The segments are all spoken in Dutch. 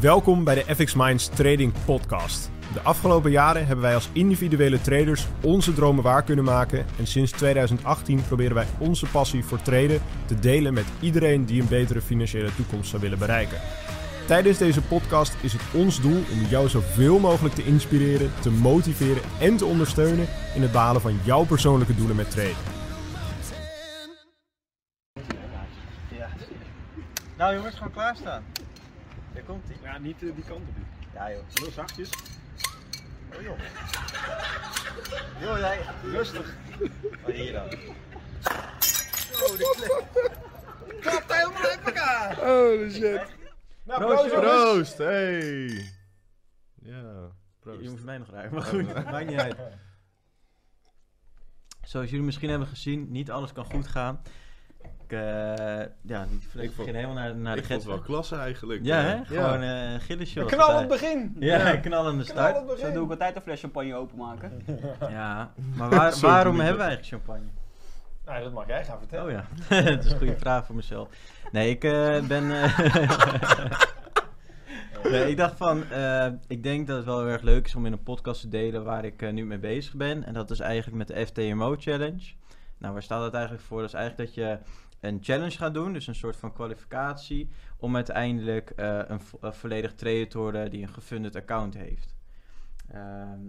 Welkom bij de FX Minds Trading Podcast. De afgelopen jaren hebben wij als individuele traders onze dromen waar kunnen maken. En sinds 2018 proberen wij onze passie voor traden te delen met iedereen die een betere financiële toekomst zou willen bereiken. Tijdens deze podcast is het ons doel om jou zoveel mogelijk te inspireren, te motiveren en te ondersteunen in het behalen van jouw persoonlijke doelen met traden. Nou jongens, gewoon klaarstaan. Daar komt ie. Ja, niet eh, die kant op. Ja joh. Heel zachtjes. Oh joh. Joh jij, rustig. Oh hier dan. Zo, de klep. Klapt helemaal uit elkaar. Holy shit. Nou, Proost, proost. Hey. Ja, proost. Je hoeft mij nog ruiken, maar goed, maakt niet uit. Zoals jullie misschien hebben gezien, niet alles kan goed gaan. Ik, eh, ja, die fles Ik vond- ging helemaal naar, naar de ik vond het wel klasse eigenlijk. Ja, Eh, hè? Gewoon eh een gilletje. was Knallend erbij. begin! Ja, knallende start. Begin! Zo doe ik altijd een fles champagne openmaken. Ja, maar waar- waarom hebben we eigenlijk champagne? Nou, dat mag jij gaan vertellen. Oh ja, dat is een goede vraag voor mezelf. Nee, ik eh, ben. eh, nee, ik dacht van. eh, ik denk dat het wel heel erg leuk is om in een podcast te delen waar ik nu mee bezig ben. En dat is eigenlijk met de FTMO Challenge. Nou, waar staat dat eigenlijk voor? Dat is eigenlijk dat je een challenge gaat doen, dus een soort van kwalificatie, om uiteindelijk een, vo- een volledig trader te worden die een gefunded account heeft. Ehm,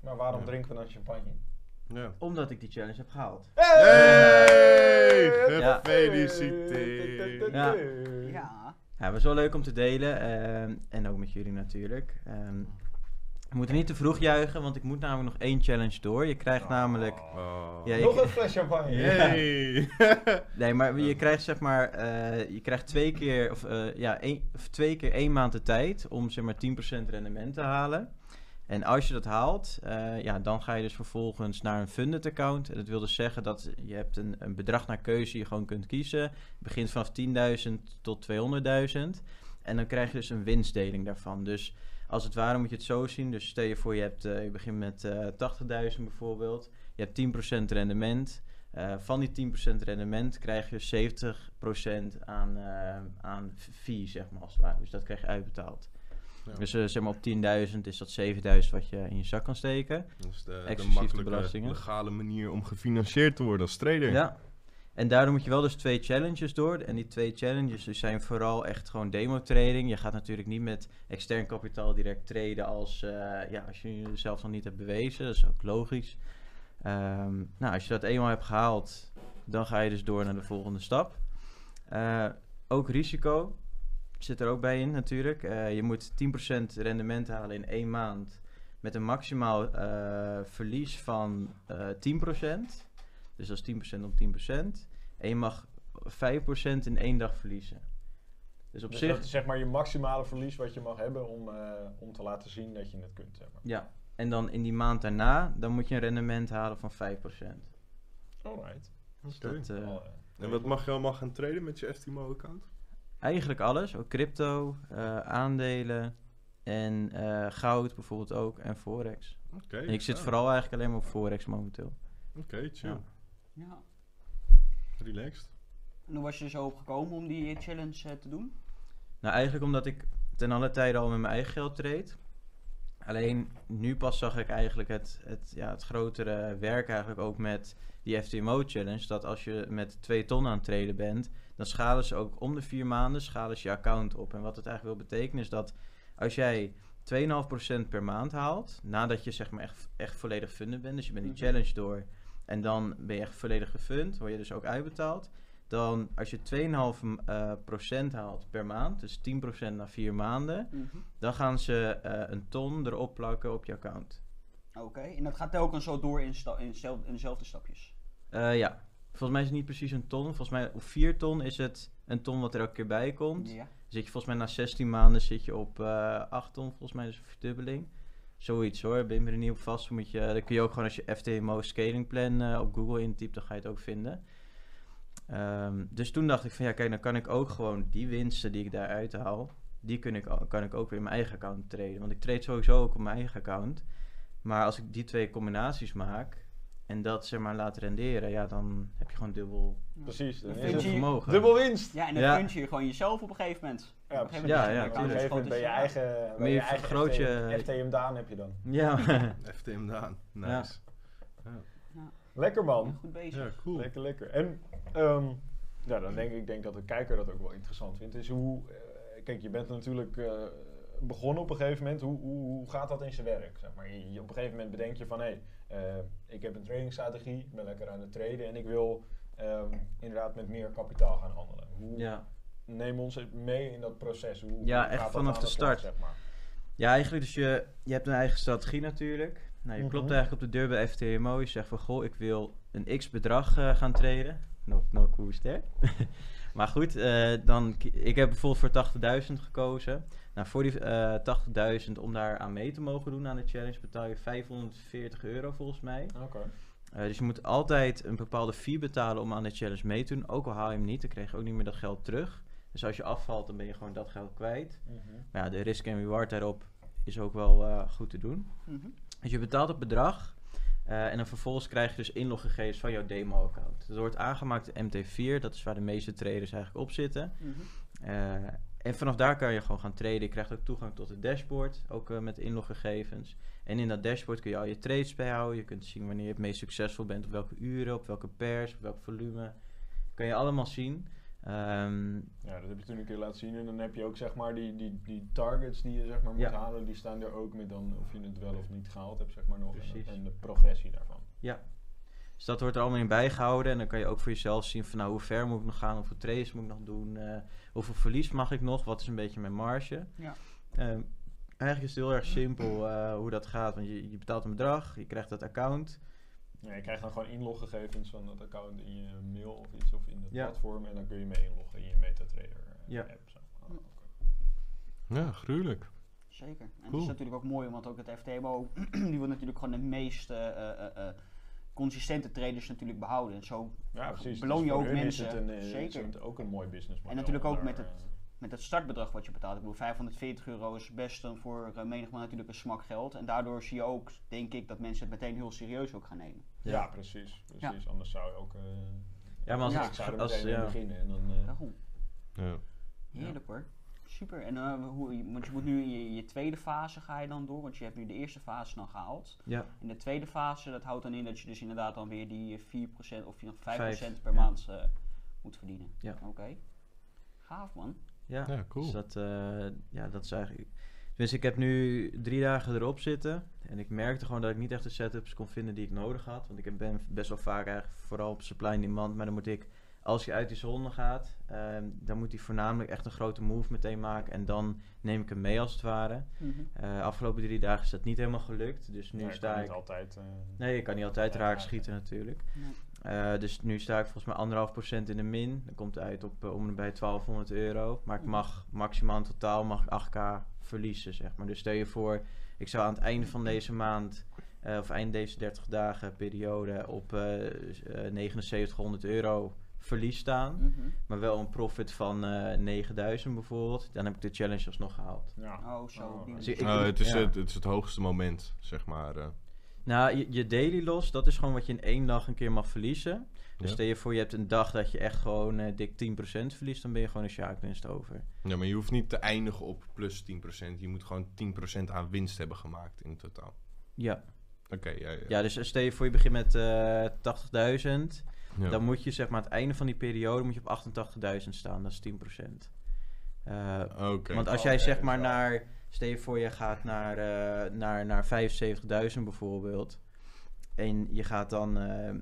Maar waarom drinken we dan champagne? Ja. omdat ik die challenge heb gehaald. Hey! Ja. Gefeliciteerd. Ja. Ja. Ja, het was wel leuk om te delen. ehm, en ook met jullie natuurlijk. Ehm, we moeten niet te vroeg juichen, want ik moet namelijk nog één challenge door. Je krijgt namelijk... Oh. Ja, Nog een fles champagne. Ja. Hey. Nee, maar je krijgt zeg maar... eh, je krijgt twee keer, of, eh, ja, één, of twee keer één maand de tijd om zeg maar 10% rendement te halen. En als je dat haalt, eh, ja, dan ga je dus vervolgens naar een funded account. En dat wil dus zeggen dat je hebt een, een bedrag naar keuze die je gewoon kunt kiezen. Het begint vanaf 10.000 tot 200.000. En dan krijg je dus een winstdeling daarvan. Dus als het ware moet je het zo zien. Dus stel je voor je, hebt, eh, je begint met eh 80.000 bijvoorbeeld. Je hebt 10% rendement. Eh, van die 10% rendement krijg je 70% aan, eh aan fee, zeg maar, als het ware. Dus dat krijg je uitbetaald. Ja. Dus eh, zeg maar op 10.000 is dat 7.000 wat je in je zak kan steken. Dat is de, de makkelijke, legale manier om gefinancierd te worden als trader. Ja. En daardoor moet je wel dus twee challenges door. En die twee challenges dus zijn vooral echt gewoon demo trading. Je gaat natuurlijk niet met extern kapitaal direct traden als, eh, ja, als je jezelf nog niet hebt bewezen. Dat is ook logisch. Ehm, nou, als je dat eenmaal hebt gehaald, dan ga je dus door naar de volgende stap. Eh, ook risico zit er ook bij in natuurlijk. Eh, je moet 10% rendement halen in één maand met een maximaal eh, verlies van eh 10%. Dus dat is 10% op 10%. En je mag 5% in één dag verliezen. Dus op Dus zich... dat is zeg maar je maximale verlies wat je mag hebben om, eh, om te laten zien dat je het kunt. Zeg maar. Ja. En dan in die maand daarna, dan moet je een rendement halen van 5%. Alright. Dus Oké. eh, Wel, eh, En wat mag je allemaal gaan traden met je FTMO-account? Eigenlijk alles. Ook crypto, eh, aandelen en eh, goud bijvoorbeeld ook en forex. Oké. En ik zit ja. vooral eigenlijk alleen maar op forex momenteel. Oké, chill. Ja. ja. Relaxed. En hoe was je er zo op gekomen om die challenge eh, te doen? Nou, eigenlijk omdat ik ten alle tijde al met mijn eigen geld treed. Alleen nu pas zag ik eigenlijk het, het, ja, het grotere werk eigenlijk ook met die FTMO challenge. Dat als je met 2 ton aan het treden bent, dan schalen ze ook om de vier maanden schalen ze je account op. En wat het eigenlijk wil betekenen is dat als jij 2,5% per maand haalt, nadat je zeg maar echt, echt volledig funded bent, dus je bent die Mhm. challenge door en dan ben je echt volledig gefund, word je dus ook uitbetaald. Dan als je 2,5% eh, procent haalt per maand, dus 10% na vier maanden, dan gaan ze eh, een ton erop plakken op je account. Oké, en dat gaat telkens zo door in, in, zelf- in dezelfde stapjes. Eh, ja, volgens mij is het niet precies een ton. Volgens mij op 4 ton is het een ton wat er elke keer bij komt. Ja. Zit je volgens mij na 16 maanden zit je op eh 8 ton, volgens mij dus een verdubbeling. Zoiets hoor, ben je er niet op vast. Moet je, dan kun je ook gewoon als je FTMO scaling plan op Google intypt, dan ga je het ook vinden. Ehm, dus toen dacht ik van ja, kijk, dan kan ik ook gewoon die winsten die ik daaruit haal, die kun ik, kan ik ook weer in mijn eigen account traden. Want ik trade sowieso ook op mijn eigen account. Maar als ik die twee combinaties maak en dat zeg maar laat renderen, ja, dan heb je gewoon dubbel, Precies. Dan je- vermogen. dubbel winst. Ja, en dan Ja. punch je gewoon jezelf op een gegeven moment. Ja, op een gegeven precies. moment Ja, ja, je Op een gegeven moment ben je dus eigen, ben Maar je je eigen vergroot je- FTM, FTM Daan heb je dan. Ja, FTM Daan. Nice. Ja. Lekker man. Goed bezig. Ja, cool. Lekker, lekker. En ehm, ja, dan denk ik, ik denk dat de kijker dat ook wel interessant vindt. Is hoe, eh, kijk, je bent natuurlijk eh, begonnen op een gegeven moment. Hoe, hoe, hoe gaat dat in zijn werk? Zeg maar? je, je- op een gegeven moment bedenk je van, hé, hey, eh, ik heb een tradingstrategie, ik ben lekker aan het traden en ik wil ehm, inderdaad met meer kapitaal gaan handelen. Hoe, ja. Neem ons mee in dat proces. Hoe, Ja, echt vanaf de start. zeg maar? Ja, eigenlijk dus je, je hebt een eigen strategie natuurlijk. Nou, je klopt Mhm. eigenlijk op de deur bij FTMO. Je zegt van, goh, ik wil een x bedrag eh, gaan traden. Knock, knock, hoe hè? maar goed, eh, dan, ik heb bijvoorbeeld voor 80.000 gekozen. Nou, voor die eh 80.000, om daar aan mee te mogen doen aan de challenge, betaal je 540 euro volgens mij. Oké. Dus je moet altijd een bepaalde fee betalen om aan de challenge mee te doen. Ook al haal je hem niet, dan krijg je ook niet meer dat geld terug. Dus als je afvalt, dan ben je gewoon dat geld kwijt. Mhm. Maar ja, de risk en reward daarop is ook wel goed te doen. Mhm. Dus je betaalt het bedrag eh, en dan vervolgens krijg je dus inloggegevens van jouw demo-account. Dat wordt aangemaakt in MT4, dat is waar de meeste traders eigenlijk op zitten. Mhm. Eh, en vanaf daar kan je gewoon gaan traden. Je krijgt ook toegang tot het dashboard, ook eh, met inloggegevens. En in dat dashboard kun je al je trades bijhouden. Je kunt zien wanneer je het meest succesvol bent, op welke uren, op welke pairs, op welk volume. Kan je allemaal zien. Ehm, Ja, dat heb je toen een keer laten zien. En dan heb je ook zeg maar die, die, die targets die je zeg maar moet Ja. halen. Die staan er ook met dan of je het wel of niet gehaald hebt zeg maar nog. En, Precies. en de progressie daarvan. Dus dat wordt er allemaal in bijgehouden. En dan kan je ook voor jezelf zien van nou, hoe ver moet ik nog gaan, hoeveel trades moet ik nog doen, eh, hoeveel verlies mag ik nog, wat is een beetje mijn marge. Ja. Ehm, eigenlijk is het heel erg simpel eh, hoe dat gaat. Want je, je betaalt een bedrag, je krijgt dat account. Ja, je krijgt dan gewoon inloggegevens van dat account in je mail of iets of in het Ja. platform. En dan kun je mee inloggen in je MetaTrader eh, Ja. app. Zo. Ah. Ja, gruwelijk. Zeker. En Cool. dat is natuurlijk ook mooi, want ook het FTMO, die wil natuurlijk gewoon de meest eh, eh, consistente traders natuurlijk behouden. En zo Ja, precies. beloon je ook mensen. Een, Zeker. Is het ook een mooi business En natuurlijk ook met het, met het startbedrag wat je betaalt. Ik bedoel, 540 euro is best dan voor uh, menigman natuurlijk een smak geld. En daardoor zie je ook, denk ik, dat mensen het meteen heel serieus ook gaan nemen. Ja, precies. precies. Anders zou je ook... eh, Ja, maar als, Ja. ik zou er als, meteen beginnen. En dan, eh, Daarom. Ja. Heerlijk hoor. Super. En eh, hoe, je- want je moet nu in je, je tweede fase ga je dan door, want je hebt nu de eerste fase dan gehaald. ja, In de tweede fase, dat houdt dan in dat je dus inderdaad dan weer die 4% of 5% Vijf, per ja. maand eh, moet verdienen. Ja. Oké. Gaaf man. Ja. Ja, cool. Dus dat, eh, ja, dat is eigenlijk... Dus ik heb nu drie dagen erop zitten. En ik merkte gewoon dat ik niet echt de setups kon vinden die ik nodig had. Want ik ben best wel vaak eigenlijk vooral op supply and demand. Maar dan moet ik, als je uit die zone gaat, ehm, dan moet hij voornamelijk echt een grote move meteen maken. En dan neem ik hem mee als het ware. Mhm. Eh afgelopen drie dagen is dat niet helemaal gelukt. Dus nu ja, sta kan ik... niet altijd... eh, Nee, je kan niet altijd raak schieten natuurlijk. Nee. Eh, dus nu sta ik volgens mij anderhalf procent in de min. Dan komt het uit op eh, om en bij 1200 euro. Maar ik mag maximaal in totaal mag ik 8k verliezen, zeg maar. Dus stel je voor, ik zou aan het einde van deze maand, eh, of eind deze 30 dagen periode, op eh, s- eh, 7900 euro verlies staan. Mhm. Maar wel een profit van eh 9000 bijvoorbeeld. Dan heb ik de challenge alsnog gehaald. ja. Oh, zo. die Dus ik- Oh, het, is ja. het, het is het hoogste moment, zeg maar. eh. Nou, je, je daily loss, dat is gewoon wat je in één dag een keer mag verliezen. Dus Ja. stel je voor, je hebt een dag dat je echt gewoon eh, dik 10% verliest, dan ben je gewoon een sharkwinst over. Ja, maar je hoeft niet te eindigen op plus 10%. Je moet gewoon 10% aan winst hebben gemaakt in totaal. Ja. Oké, ja, ja. ja, dus stel je voor, je begint met eh 80.000. Ja. Dan moet je zeg maar aan het einde van die periode moet je op 88.000 staan, dat is 10%. Eh, Oké. want als Oh, jij zeg maar naar, stel je voor je gaat naar, eh, naar, naar 75.000 bijvoorbeeld. En je gaat dan, eh,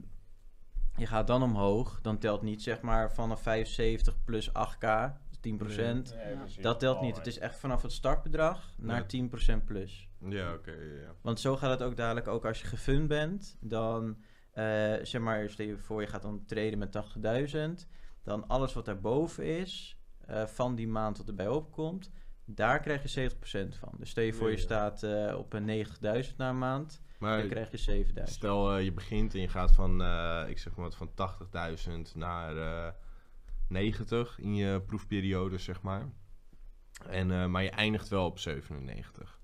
je gaat dan omhoog, dan telt niet zeg maar vanaf 75 plus 8k, 10%. Nee, Ja. precies. Dat telt niet. Het is echt vanaf het startbedrag naar Ja. 10% plus. Ja, oké, ja. Want zo gaat het ook dadelijk ook als je gefund bent. Dan, eh, zeg maar, stel je voor je gaat dan traden met 80.000. Dan alles wat daarboven is, eh, van die maand wat erbij opkomt, daar krijg je 70% van. Dus stel je voor je staat eh, op een 90.000 na een maand, Maar dan krijg je 7000. stel eh, je begint en je gaat van, eh, ik zeg maar wat, van 80.000 naar eh 90 in je proefperiode, zeg maar. En, maar je eindigt wel op 97.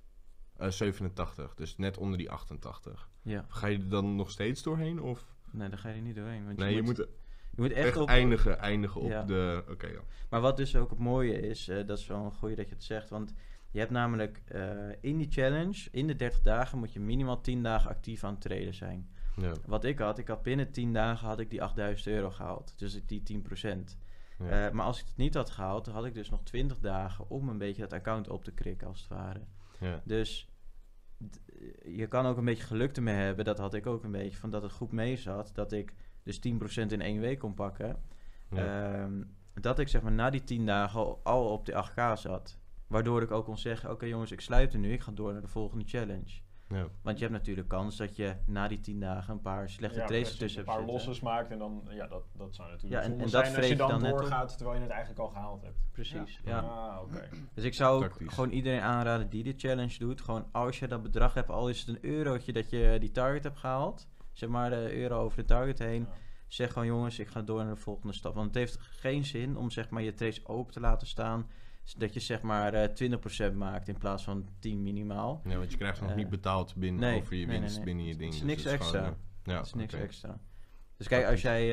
Eh 87, dus net onder die 88. Ja. Ga je er dan nog steeds doorheen? Of? Nee, daar ga je niet doorheen. Want Nee, je moet, je moet echt, echt op... eindigen, eindigen op Ja. de... Oké, ja. Maar wat dus ook het mooie is, eh, dat is wel een goeie dat je het zegt. Want je hebt namelijk eh, in die challenge, in de 30 dagen, moet je minimaal 10 dagen actief aan het traden zijn. Ja, Wat ik had, ik had binnen 10 dagen had ik die 8000 euro gehaald. Dus die 10%. ja. Eh, maar als ik het niet had gehaald, dan had ik dus nog 20 dagen om een beetje dat account op te krikken, als het ware. ja. Dus je kan ook een beetje geluk ermee hebben, dat had ik ook een beetje, van dat het goed mee zat. Dat ik dus 10% in één week kon pakken. Ja. Ehm, dat ik zeg maar na die 10 dagen al, al op de 8k zat. Waardoor ik ook kon zeggen, oké jongens, ik sluit er nu, ik ga door naar de volgende challenge. ja. Want je hebt natuurlijk kans dat je na die 10 dagen een paar slechte Ja, trades precies, ertussen een hebt paar losses maakt en dan, ja, dat, dat zou natuurlijk Ja, en- en dat zijn als vreet je dan, doorgaat terwijl je het eigenlijk al gehaald hebt. Precies, ja. Ah, oké. Dus ik zou ook gewoon iedereen aanraden die dit challenge doet. Gewoon als je dat bedrag hebt, al is het een eurotje dat je die target hebt gehaald. Zeg maar de euro over de target heen. Ja. Zeg gewoon jongens, ik ga door naar de volgende stap. Want het heeft geen zin om zeg maar je trades open te laten staan. Dat je zeg maar eh 20% maakt in plaats van 10 minimaal. Ja, want je krijgt nog Eh, niet betaald binnen nee, over je nee, nee, winst nee. binnen je Het ding. is dus niks het extra. gewoon, eh, ja, dat is niks extra. Dus kijk, als jij,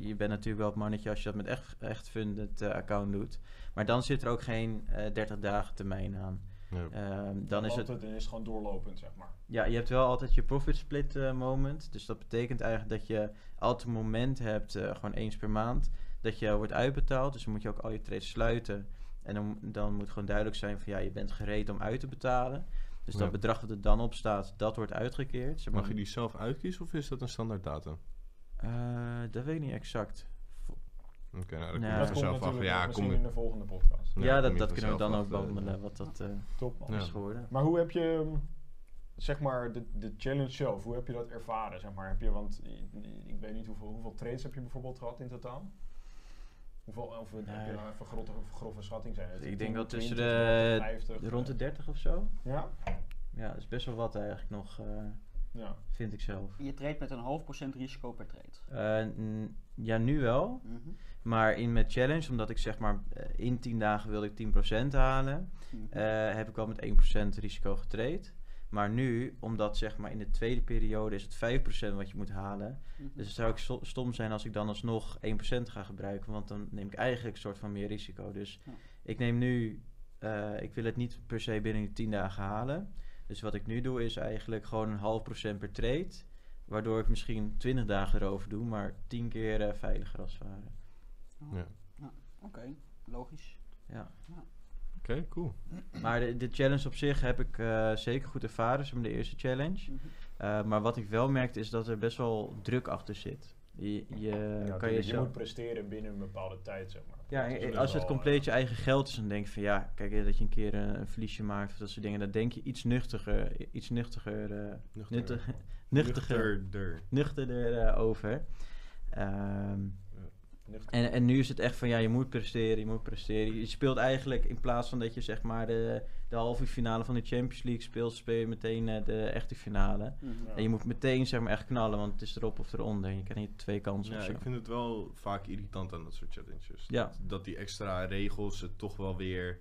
je bent natuurlijk wel het mannetje als je dat met echt, echt funded account doet. Maar dan zit er ook geen eh 30 dagen termijn aan. Ja. Ehm, dan is het Dan is het gewoon doorlopend, zeg maar. Ja, je hebt wel altijd je profit split eh, moment. Dus dat betekent eigenlijk dat je altijd een moment hebt, eh, gewoon eens per maand, dat je wordt uitbetaald. Dus dan moet je ook al je trades sluiten. En dan, dan moet gewoon duidelijk zijn van ja, je bent gereed om uit te betalen. Dus Ja. dat bedrag dat er dan op staat, dat wordt uitgekeerd. Zeg maar- Mag je die zelf uitkiezen of is dat een standaard datum? Eh, dat weet ik niet exact. Oké, nou, dan Ja. dat komt vanzelf af. natuurlijk Ja, kom in de volgende podcast. Ja, dat, dat kunnen we dan ook achter. behandelen, wat dat eh, Top man. Ja. is geworden. Maar hoe heb je, mm, zeg maar, de, de challenge zelf, hoe heb je dat ervaren? Zeg maar, heb je, want ik weet niet hoeveel, hoeveel trades heb je bijvoorbeeld gehad in totaal? Hoeveel, of heb je Nee. nou even grove, grove schatting zijn het? Ik denk wel tussen 20, de- 50, Rond de eh, 30 of zo? Ja? Ja, dat is best wel wat eigenlijk nog, eh, Ja. vind ik zelf. Je treedt met een half procent risico per trade. Eh, ja, nu wel. Mhm. Maar in mijn challenge, omdat ik zeg maar eh, in 10 dagen wilde ik 10% halen, Mhm. eh, heb ik al met 1% risico getraind. Maar nu, omdat zeg maar in de tweede periode is het 5% wat je moet halen. Mhm. Dus het zou sto- stom zijn als ik dan alsnog 1% ga gebruiken. Want dan neem ik eigenlijk een soort van meer risico. Dus Ja. ik neem nu, eh, ik wil het niet per se binnen die 10 dagen halen. Dus wat ik nu doe is eigenlijk gewoon een half procent per trade. Waardoor ik misschien 20 dagen erover doe, maar 10 keer eh, veiliger als het ware. Ja. Oké, logisch. Ja. Oké, cool. Maar de, de challenge op zich heb ik eh, zeker goed ervaren, zeg de eerste challenge. Mhm. Eh, maar wat ik wel merkte is dat er best wel druk achter zit. Je, je, Ja, kan je moet presteren binnen een bepaalde tijd, zeg maar. Ja, en best als het compleet eh, je eigen geld is, dan denk je van ja, kijk, dat je een keer eh, een verliesje maakt of dat soort dingen, dan denk je iets nuchtiger, iets nuchtiger, eh, nuchtiger, Nuchterder. nuchterder eh, over. Ehm, nuchter. En, en nu is het echt van ja, je moet presteren, je moet presteren. Je speelt eigenlijk in plaats van dat je zeg maar de, de halve finale van de Champions League speelt, speel je meteen eh, de echte finale. Mhm. Ja. En je moet meteen zeg maar echt knallen, want het is erop of eronder. Je krijgt niet twee kansen Ja, of zo. ik vind het wel vaak irritant aan dat soort challenges. Ja. Dat, dat die extra regels het toch wel weer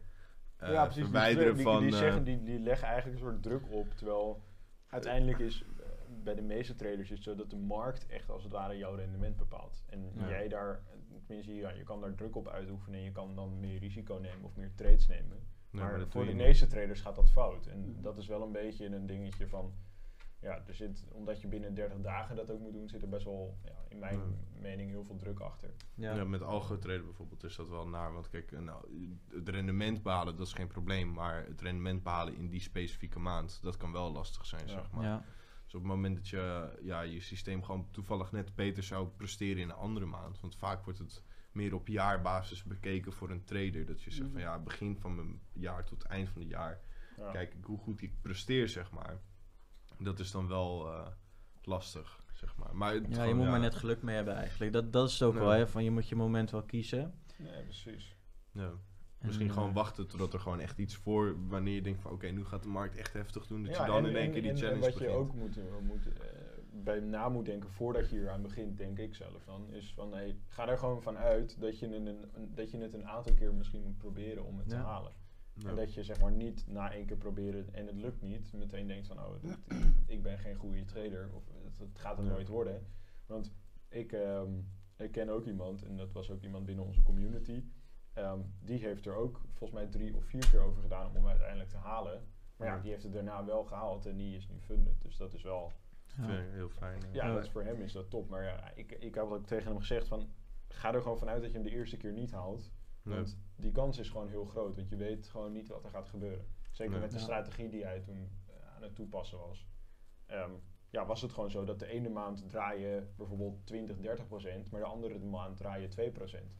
eh, ja, precies. Die verwijderen druk- van... Die, die, eh, zeggen, die, die leggen eigenlijk een soort druk op. Terwijl uiteindelijk is bij de meeste traders is het zo dat de markt echt als het ware jouw rendement bepaalt. En Ja. jij daar, tenminste, ja, je kan daar druk op uitoefenen en je kan dan meer risico nemen of meer trades nemen. nee, maar voor de meeste traders gaat dat fout. En Mhm. dat is wel een beetje een dingetje van. Ja, er zit, omdat je binnen 30 dagen dat ook moet doen, zit er best wel, ja, in mijn Ja. mening, heel veel druk achter. Ja. Ja. met algo traden bijvoorbeeld is dat wel naar. Want kijk, eh, nou, het rendement behalen, dat is geen probleem. Maar het rendement behalen in die specifieke maand, dat kan wel lastig zijn, Ja. zeg maar. Dus op het moment dat je ja, je systeem gewoon toevallig net beter zou presteren in een andere maand. Want vaak wordt het meer op jaarbasis bekeken voor een trader. Dat je zegt van ja, begin van mijn jaar tot eind van het jaar. Ja. Kijk ik hoe goed ik presteer, zeg maar. Dat is dan wel eh, lastig, zeg maar. maar Ja, je moet maar net geluk mee hebben eigenlijk. Dat, dat is het ook wel, hè. Van je moet je moment wel kiezen. Nee, precies. Ja. Misschien En, gewoon eh, wachten totdat er gewoon echt iets voor... Wanneer je denkt van oké, nu gaat de markt echt heftig doen. Dat Ja, je dan en- in één en- keer die en- en challenge wat begint. je ook moet, eh, moet, eh, bij na moet denken voordat je hier aan begint, denk ik zelf dan, is van hey, ga er gewoon van uit dat je, een, dat je het een aantal keer misschien moet proberen om het te halen. Ja. En dat je zeg maar niet na één keer proberen en het lukt niet, meteen denkt van oh, ik ben geen goede trader of het, het gaat er nooit worden. Want ik, ehm, ik ken ook iemand, en dat was ook iemand binnen onze community, ehm, die heeft er ook volgens mij drie of vier keer over gedaan om hem uiteindelijk te halen. Maar ja, die heeft het daarna wel gehaald en die is nu funded. Dus dat is wel, Ja. Heel fijn. ja, Ja. dat is voor hem is dat top. Maar ja, ik, ik heb ook tegen hem gezegd van, ga er gewoon vanuit dat je hem de eerste keer niet haalt. Nee. Want die kans is gewoon heel groot, want je weet gewoon niet wat er gaat gebeuren. Zeker Nee. met de Ja. strategie die hij toen eh, aan het toepassen was. Ehm, ja, was het gewoon zo dat de ene maand draai je bijvoorbeeld 20, 30 procent, maar de andere maand draai je 2 procent.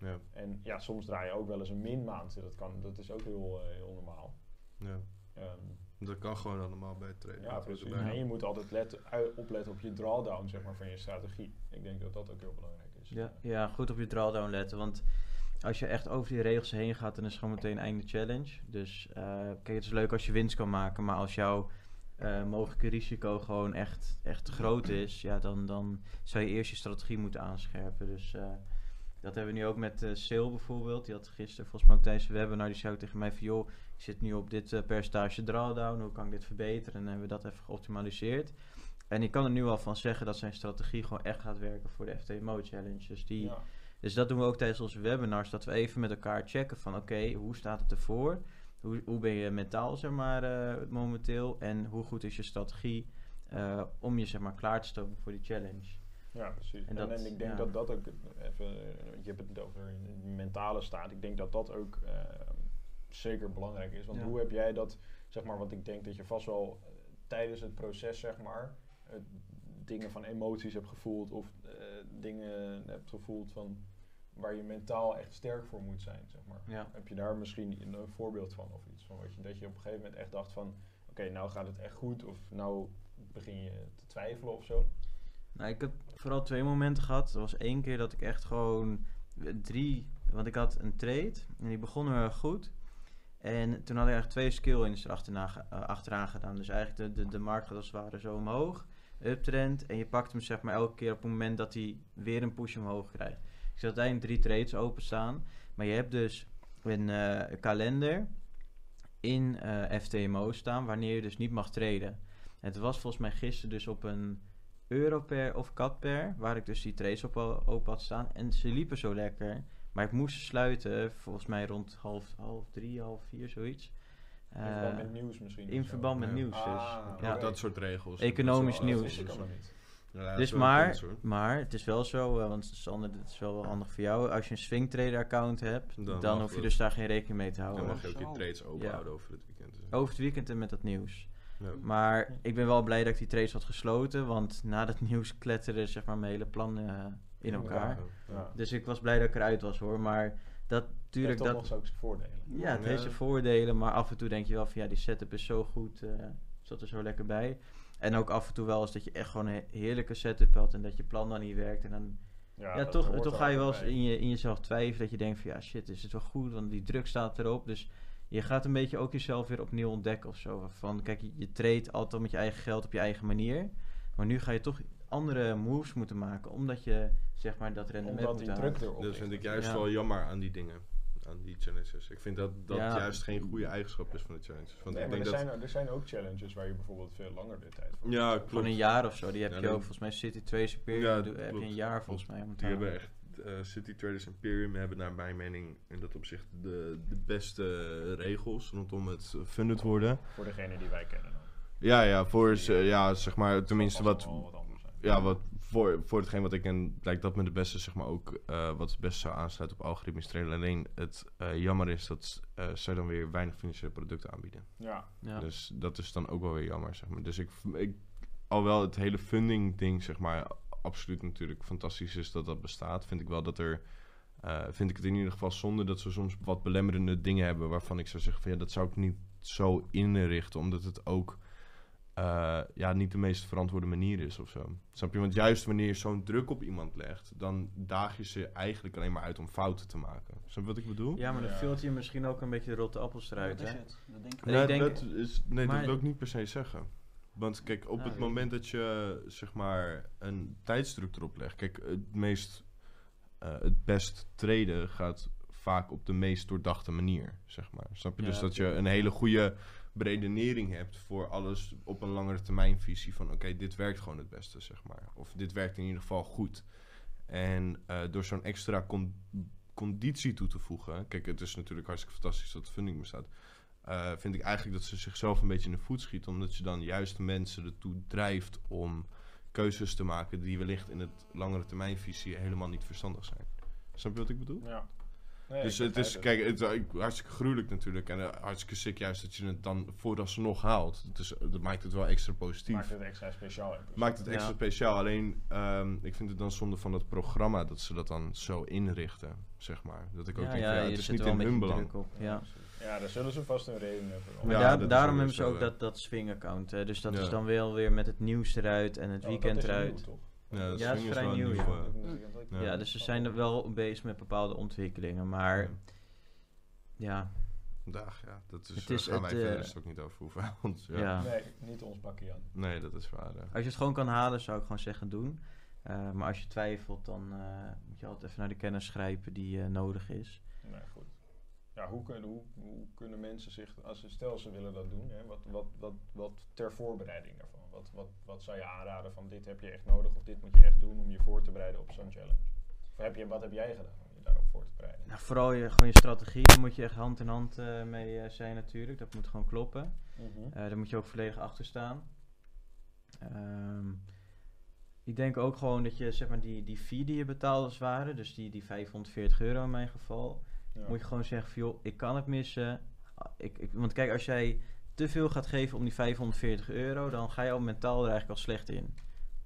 Ja. En ja, soms draai je ook wel eens een min maand. Dat, kan, dat is ook heel, eh, heel normaal. Ja. Ehm, Dat kan gewoon allemaal bij het trainen. ja, precies. En je moet altijd letten, ui- opletten op je drawdown zeg maar, van je strategie. Ik denk dat dat ook heel belangrijk is. Ja, ja, goed op je drawdown letten. Want als je echt over die regels heen gaat, dan is het gewoon meteen einde challenge. Dus eh, kijk, het is leuk als je winst kan maken. Maar als jouw eh, mogelijke risico gewoon echt, echt groot is, ja, dan, dan zou je eerst je strategie moeten aanscherpen. Dus eh, dat hebben we nu ook met eh Sale bijvoorbeeld. Die had gisteren volgens mij ook tijdens de webinar, die zei ook tegen mij van joh, ik zit nu op dit eh, percentage drawdown, hoe kan ik dit verbeteren? En dan hebben we dat even geoptimaliseerd. En ik kan er nu al van zeggen dat zijn strategie gewoon echt gaat werken voor de FTMO Challenge. Dus, die, Ja. dus dat doen we ook tijdens onze webinars, dat we even met elkaar checken van oké, hoe staat het ervoor? Hoe, hoe ben je mentaal zeg maar eh, momenteel? En hoe goed is je strategie om je zeg maar klaar te stomen voor die challenge? Ja, precies. En En, dat- en ik denk ja. dat dat ook, even, je hebt het over een mentale staat. Ik denk dat dat ook eh, zeker belangrijk is. Want Ja. hoe heb jij dat, zeg maar, want ik denk dat je vast wel eh, tijdens het proces, zeg maar, dingen van emoties hebt gevoeld of eh, dingen hebt gevoeld van waar je mentaal echt sterk voor moet zijn, zeg maar. Ja. Heb je daar misschien een, een voorbeeld van of iets van wat je, dat je op een gegeven moment echt dacht van, oké, nou gaat het echt goed of nou begin je te twijfelen of zo? Nou, ik heb vooral twee momenten gehad. Er was één keer dat ik echt gewoon drie... Want ik had een trade en die begon heel erg goed. En toen had ik eigenlijk twee skill ge- eh, achteraan gedaan. Dus eigenlijk de, de, de markt gaat als het ware zo omhoog. Uptrend. En je pakt hem zeg maar elke keer op het moment dat hij weer een push omhoog krijgt. Ik zat uiteindelijk drie trades openstaan. Maar je hebt dus een eh, kalender in eh, FTMO staan wanneer je dus niet mag traden. En het was volgens mij gisteren dus op een euro per of kat per, waar ik dus die trades op o- open had staan. En ze liepen zo lekker, maar ik moest ze sluiten, volgens mij rond half, half drie, half vier, zoiets. In verband Eh, met nieuws misschien. in verband met Ja. nieuws dus. Ah, ja. Dat soort regels. Economisch Dat nieuws. Dat wist ik regels. allemaal niet. Ja, Dus maar, maar het is wel zo, eh, want Sander, dit is wel wel handig voor jou. Als je een swing trader account hebt, Dan dan, hoef je dus daar geen rekening mee te Dan houden. mag je ook je trades open Ja. houden over het weekend. dus. Over het weekend en met dat nieuws. Ja. Maar ik ben wel blij dat ik die trades had gesloten, want na dat nieuws kletterde zeg maar mijn hele plan eh, in elkaar. Ja. Dus ik was blij dat ik eruit was hoor, maar dat Heeft tuurlijk toch dat... nog zo zijn voordelen. Ja, het Ja. heeft zijn voordelen, maar af en toe denk je wel van ja, die setup is zo goed, eh zat er zo lekker bij. En ook af en toe wel eens dat je echt gewoon een heerlijke setup had en dat je plan dan niet werkt. En dan, ja, toch, ga je wel eens in, je, in jezelf twijfelen dat je denkt van ja, shit, is het wel goed, want die druk staat erop. Dus je gaat een beetje ook jezelf weer opnieuw ontdekken of zo. Van kijk, je, je treedt altijd met je eigen geld op je eigen manier. Maar nu ga je toch andere moves moeten maken, omdat je zeg maar dat rendement Omdat moet die halen. druk erop Dat vind ik juist Ja. wel jammer aan die dingen. Aan die challenges. Ik vind dat dat Ja. juist geen goede eigenschap is van de challenges. Want Nee, ik maar er, denk dat... zijn, er zijn ook challenges waar je bijvoorbeeld veel langer de tijd voor Ja, klopt. Gewoon een jaar of zo, die heb Ja, je ook. Volgens mij City 2 Superior heb je een jaar volgens mij. Die hebben echt, eh, City Traders Imperium hebben naar mijn mening in dat opzicht de, de beste regels rondom het funded worden. Voor degene die wij kennen. Dan. Ja, ja, voor, ze- ja, zeg maar, tenminste wat, wel ja, wat voor, voor hetgeen wat ik ken, lijkt dat me de beste, zeg maar, ook eh, wat het beste zou aansluiten op algoritmisch traden. Alleen het eh, jammer is dat eh zij dan weer weinig financiële producten aanbieden. Ja, Ja. Dus dat is dan ook wel weer jammer, zeg maar. Dus ik, ik alhoewel het hele funding ding, zeg maar, absoluut natuurlijk fantastisch is dat dat bestaat, vind ik wel dat er, eh, vind ik het in ieder geval zonde dat ze soms wat belemmerende dingen hebben waarvan ik zou zeggen van ja, dat zou ik niet zo inrichten, omdat het ook eh, ja, niet de meest verantwoorde manier is of zo. Snap je? Want juist wanneer je zo'n druk op iemand legt, dan daag je ze eigenlijk alleen maar uit om fouten te maken. Snap je wat ik bedoel? ja, maar dan Ja. filter je misschien ook een beetje de rotte appels eruit. dat is Hè? het. Dat denk ik En Nee, ik denk- dat, is, nee maar- dat wil ik niet per se zeggen. Want kijk, op het moment dat je zeg maar een tijdsdruk erop legt. Kijk, het meest, eh, het best traden gaat vaak op de meest doordachte manier, zeg maar. Snap je? Ja, dus dat je een hele goede beredenering hebt voor alles op een langere termijn visie van oké, dit werkt gewoon het beste, zeg maar. Of dit werkt in ieder geval goed. En eh, door zo'n extra con- conditie toe te voegen, kijk, het is natuurlijk hartstikke fantastisch dat de funding bestaat. Eh, vind ik eigenlijk dat ze zichzelf een beetje in de voet schiet, omdat je dan juist mensen ertoe drijft om keuzes te maken die wellicht in het langere termijnvisie helemaal niet verstandig zijn. Snap je wat ik bedoel? Ja. Nee, dus het is, kijk, het is ik- hartstikke gruwelijk natuurlijk. En eh, hartstikke sick juist dat je het dan vooralsnog haalt. Het is, dat maakt het wel extra positief. Maakt het extra speciaal. Maakt het extra Ja. speciaal. Alleen, ehm, ik vind het dan zonde van het programma dat ze dat dan zo inrichten, zeg maar. Dat ik ook Ja, denk, ja, het is zit niet wel in hun belang. op. Ja. Ja, daar zullen ze vast een reden hebben. Maar Ja, daar- daarom hebben ze ook dat, dat swing-account. hè. Dus dat Ja. is dan wel weer met het nieuws eruit en het Oh, weekend dat is eruit. nieuw, toch? Ja, dat Ja, is vrij nieuw, nieuw, ja. eh, Ja. Ja. dus ze zijn er wel bezig met bepaalde ontwikkelingen. Maar Ja. ja, Vandaag, ja. Dat is, Het eh, is gaan het, wij eh, verder dus ook niet over hoeven. Want, ja. ja. Nee, niet ons pakje aan. Nee, dat is waar. als je het gewoon kan halen, zou ik gewoon zeggen doen. Eh, maar als je twijfelt, dan eh, moet je altijd even naar de kennis grijpen die eh, nodig is. Nee, goed. Ja, hoe kunnen, hoe, hoe kunnen mensen zich, als ze stel ze willen dat doen, hè, wat, wat, wat, wat ter voorbereiding daarvan? Wat, wat, wat zou je aanraden van dit heb je echt nodig of dit moet je echt doen om je voor te bereiden op zo'n challenge? Of heb je, wat heb jij gedaan om je daarop voor te bereiden? Nou, vooral je, gewoon je strategie, daar moet je echt hand in hand eh, mee eh, zijn natuurlijk. Dat moet gewoon kloppen. Mhm. Eh, daar moet je ook volledig achter staan. Ehm, ik denk ook gewoon dat je zeg maar die, die fee die je betaalt als het ware, dus die, die 540 euro in mijn geval, Ja. moet je gewoon zeggen van joh, ik kan het missen. Ah, Ik, ik, want kijk, als jij te veel gaat geven om die 540 euro, dan ga je al mentaal er eigenlijk al slecht in.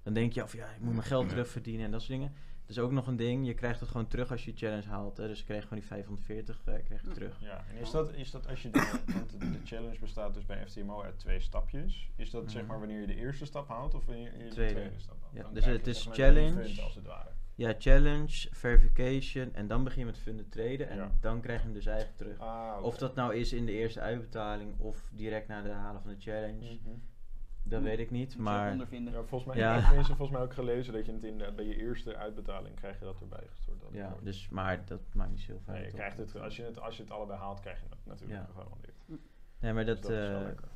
Dan denk je af, ja, ik moet mijn geld terugverdienen en dat soort dingen. Dat is ook nog een ding, je krijgt het gewoon terug als je je challenge haalt. Hè? Dus je krijgt gewoon die 540 eh, krijg je terug. Ja, en is dat, is dat als je de, want de, challenge bestaat dus bij FTMO uit twee stapjes. Is dat zeg Mhm. maar wanneer je de eerste stap haalt of wanneer je de Tweede. tweede stap haalt? Ja, Dan dus krijg het je, is zeg maar, één challenge. als het ware. Ja, challenge, verification en dan begin je met funded traden en Ja. dan krijg je hem dus eigenlijk terug. Ah. Of dat nou is in de eerste uitbetaling of direct na de halen van de challenge, Mhm. dat weet ik niet. Moet Maar ondervinden. Ja, volgens mij, Ja. ik heb tenminste volgens mij ook gelezen dat je het in de, bij je eerste uitbetaling krijg je dat erbij gestort. Dat ja, wordt. dus, maar dat maakt niet zoveel nee, uit. je krijgt het, als, je het, als je het allebei haalt, krijg je het natuurlijk Ja. gegarandeerd. Nee, maar Dus dat, is wel eh, lekker.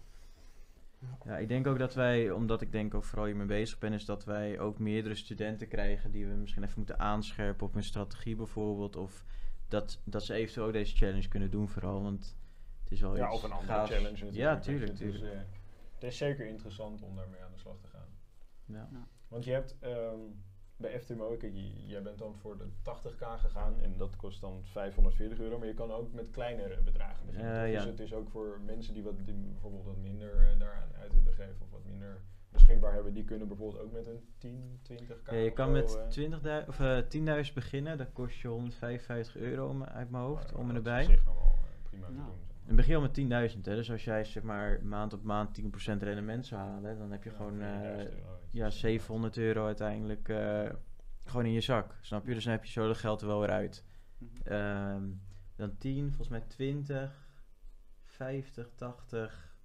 Ja, ik denk ook dat wij, omdat ik denk ook vooral hiermee bezig ben, is dat wij ook meerdere studenten krijgen die we misschien even moeten aanscherpen op hun strategie bijvoorbeeld. Of dat, dat ze eventueel ook deze challenge kunnen doen vooral, want het is wel Ja, iets of een andere gaafs. challenge natuurlijk. Ja, tuurlijk, Het is, tuurlijk. eh, het is zeker interessant om daarmee aan de slag te gaan. Ja. Want je hebt ehm, bij FTMO, kijk, jij bent dan voor de 80k gegaan en dat kost dan 540 euro, maar je kan ook met kleinere bedragen beginnen. Eh, ja. Dus het is ook voor mensen die, wat, die bijvoorbeeld wat minder eh, daaraan uit willen geven of wat minder beschikbaar hebben, die kunnen bijvoorbeeld ook met een 10, 20k. Ja, je kan met eh, 20.000 of eh 10.000 beginnen, dat kost je 155 euro om- uit mijn hoofd, maar om en dat is erbij. op zich nog wel eh, prima te doen. zeg maar. En begin al met 10.000, hè. Dus als jij zeg maar maand op maand 10% rendement zou halen, dan heb je Ja, gewoon 4000 eh, euro, weet je. ja, 700 euro uiteindelijk eh, gewoon in je zak. Snap je? Dus dan heb je zo dat geld er wel weer uit. Ehm, dan 10, volgens mij 20, 50, 80,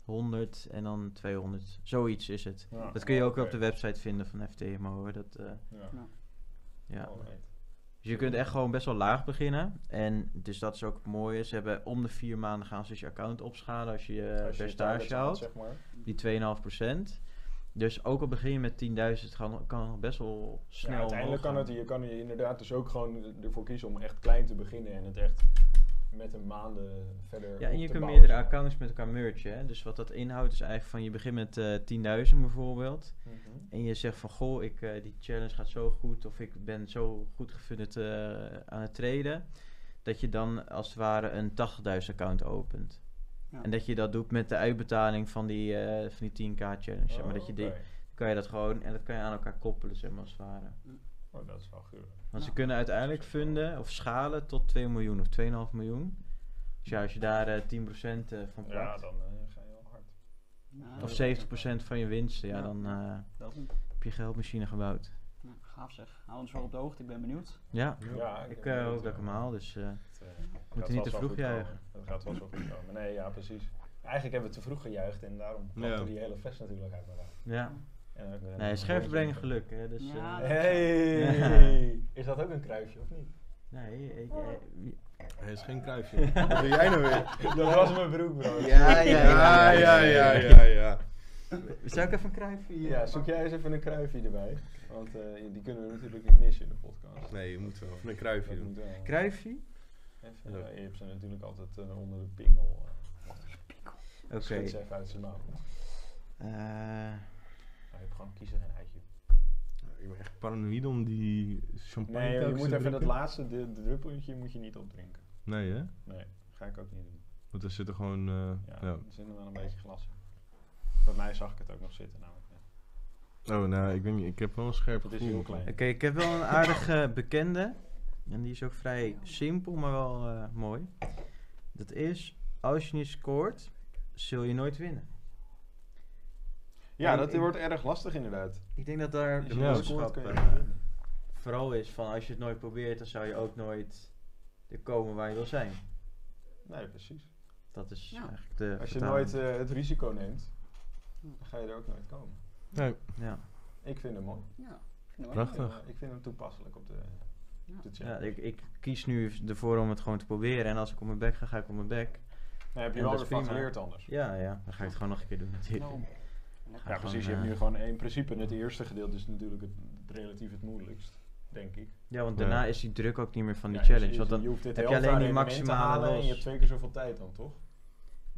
100 en dan 200. Zoiets is het. Ja, Dat kun je ook oké. op de website vinden van FTMO. Hoor. Dat, eh, Ja. ja. Dus je kunt echt gewoon best wel laag beginnen. En dus dat is ook het mooie. Ze hebben om de vier maanden gaan ze dus je account opschalen als je je Als je percentage haalt, houdt. zeg maar. Die 2,5%. Dus ook al begin je met 10.000, het kan, kan nog best wel snel Ja, uiteindelijk kan het, je kan je inderdaad dus ook gewoon ervoor kiezen om echt klein te beginnen en het echt met een maanden verder Ja, en je kunt bouwen, meerdere accounts met elkaar mergen. Hè? Dus wat dat inhoudt is eigenlijk van je begint met eh 10.000 bijvoorbeeld. Mhm. En je zegt van goh, ik, eh, die challenge gaat zo goed of ik ben zo goed gefunded eh, aan het traden. Dat je dan als het ware een 80.000 account opent. Ja. En dat je dat doet met de uitbetaling van die, eh, van die 10k challenge. zeg maar dat je die, Oh, kan je dat gewoon en dat kan je aan elkaar koppelen, zeg maar als het ware. Oh, dat is wel gruwelijk. Want ze kunnen uiteindelijk funden of schalen tot 2 miljoen of 2,5 miljoen. Dus ja, als je daar eh 10% eh, van Ja, plakt, dan eh, ga je wel hard. Ja, of dat- 70% van je winsten, ja, Ja. dan eh, heb je geldmachine gebouwd. Gaaf zeg. Hou ons wel op de hoogte, ik ben benieuwd. Ja, Ja, ik ik eh, hoop dat ik hem wel. haal, dus eh, Het, eh, Moet je niet te vroeg juichen. Dat gaat wel goed komen. Nee, ja, precies. Eigenlijk hebben we te vroeg gejuicht en daarom klapte Ja. die hele fles natuurlijk uit elkaar. ja. En ook, Nee, scherpte brengen geluk, hè. Dus, Ja, eh, Hey! Is dat ook een kruisje of niet? Nee, ik, wie- Hij is geen kruifje. Wat doe jij nou weer? Dat was mijn broek, bro. Ja, ja, Ja, ja, ja, ja, ja. Zou ik even een kruifje? Ja, zoek jij eens even een kruifje erbij. Want eh, die kunnen we natuurlijk niet missen in de podcast. Nee, je moet wel een kruifje Dat doen. Kruifje? Even, Ja. je hebt ze natuurlijk altijd eh, onder de pingel. eh Oké. Schud ze even uit zijn mouw. Eh, Maar je hebt gewoon kiezen geen eitje. Ik ben echt paranoïde om die champagne Nee, je moet even dat drinken. laatste de, de druppeltje moet je niet opdrinken. Nee, hè? Nee, ga ik ook niet doen. Want er zit er gewoon... eh, Ja, ja. er zit er wel een beetje glas in. Bij mij zag ik het ook nog zitten namelijk. Ja. Oh, nou, ik weet niet. Ik heb wel een scherp Het is heel klein. Oké, ik heb wel een aardige bekende. En die is ook vrij simpel, maar wel eh, mooi. Dat is, als je niet scoort, zul je nooit winnen. Ja, En dat ik- wordt erg lastig inderdaad. Ik denk dat daar de Ja. boodschap kun je eh, niet winnen. vooral is van als je het nooit probeert, dan zou je ook nooit er komen waar je wil zijn. Nee, precies. Dat is Ja. eigenlijk de Als je vertaling. nooit eh, het risico neemt, dan ga je er ook nooit komen. Nee, Ja, Ik vind hem mooi. Ja, ik vind Prachtig. Ja, ik vind hem toepasselijk op de, op de chat. ja ik, ik kies nu ervoor om het gewoon te proberen. En als ik op mijn bek ga, ga ik op mijn bek. Dan heb je Ja, wel weer van geleerd anders. Ja, ja, dan ga ik het gewoon nog een keer doen natuurlijk. Nou, Ja, precies. Je hebt eh, nu gewoon in principe het eerste gedeelte is natuurlijk het, relatief het moeilijkst, denk ik. Ja, want Ja. daarna is die druk ook niet meer van die Ja, challenge. je, Want dan, je hoeft dit heb je alleen die maximale halen en los. je hebt twee keer zoveel tijd dan, toch?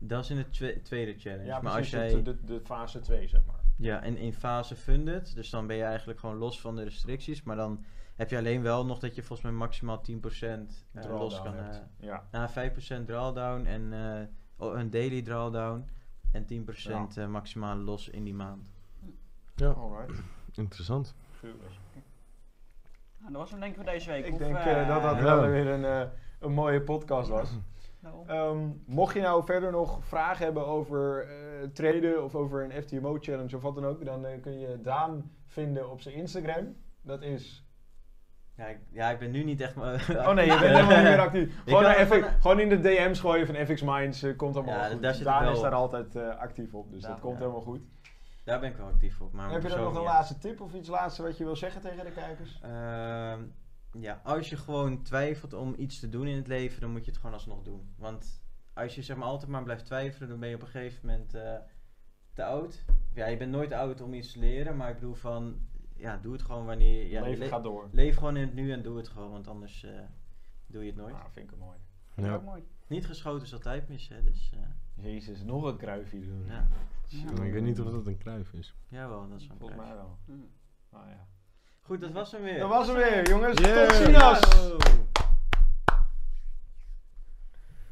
dat is in de twe- tweede challenge. Ja, maar als precies. jij, de, de, de fase 2, zeg maar. Ja, en in fase funded, dus dan ben je eigenlijk gewoon los van de restricties. Maar dan heb je alleen wel nog dat je volgens mij maximaal 10% eh, los kan. eh ja. na 5% drawdown en eh, oh, een daily drawdown. En 10% eh, maximaal los in die maand. ja, Alright. interessant. Nou, dat was hem denk ik voor deze week. Ik Of, denk dat dat Ja. wel weer een, eh, een mooie podcast was. Nou, Ehm, mocht je nou verder nog vragen hebben over eh traden of over een FTMO challenge of wat dan ook, dan eh, kun je Daan vinden op zijn Instagram. Dat is. Ja, ik, ja, ik ben nu niet echt... Oh nee, je bent helemaal niet meer actief. Gewoon, naar even- FX gewoon in de DM's gooien van FX Minds. eh, komt allemaal Ja, goed. daar zit ik Daan is daar altijd eh, actief op, dus dat komt Ja. helemaal goed. Daar ben ik wel actief op. Maar Heb je dan nog een laatste tip of iets laatste wat je wil zeggen tegen de kijkers? Ja, als je gewoon twijfelt om iets te doen in het leven, dan moet je het gewoon alsnog doen. Want als je zeg maar altijd maar blijft twijfelen, dan ben je op een gegeven moment eh, te oud. Ja, je bent nooit te oud om iets te leren, maar ik bedoel van, ja, doe het gewoon wanneer je... Ja, Leven le- gaat door. leef gewoon in het nu en doe het gewoon, want anders eh, doe je het nooit. Nou, vind ik het mooi. Ja. mooi. Niet geschoten is altijd mis, hè, dus eh, Jezus, nog een kruifje doen. ja. Ja. Ik weet niet of dat een kruif is. Jawel, dat is wel Volgens een mij wel. Nou ja. Goed, dat was hem weer. Dat was hem weer, jongens. Yeah. Tot ziens!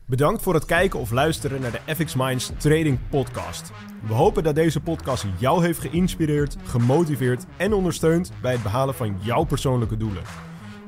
Bedankt voor het kijken of luisteren naar de FX Minds Trading Podcast. We hopen dat deze podcast jou heeft geïnspireerd, gemotiveerd en ondersteund bij het behalen van jouw persoonlijke doelen.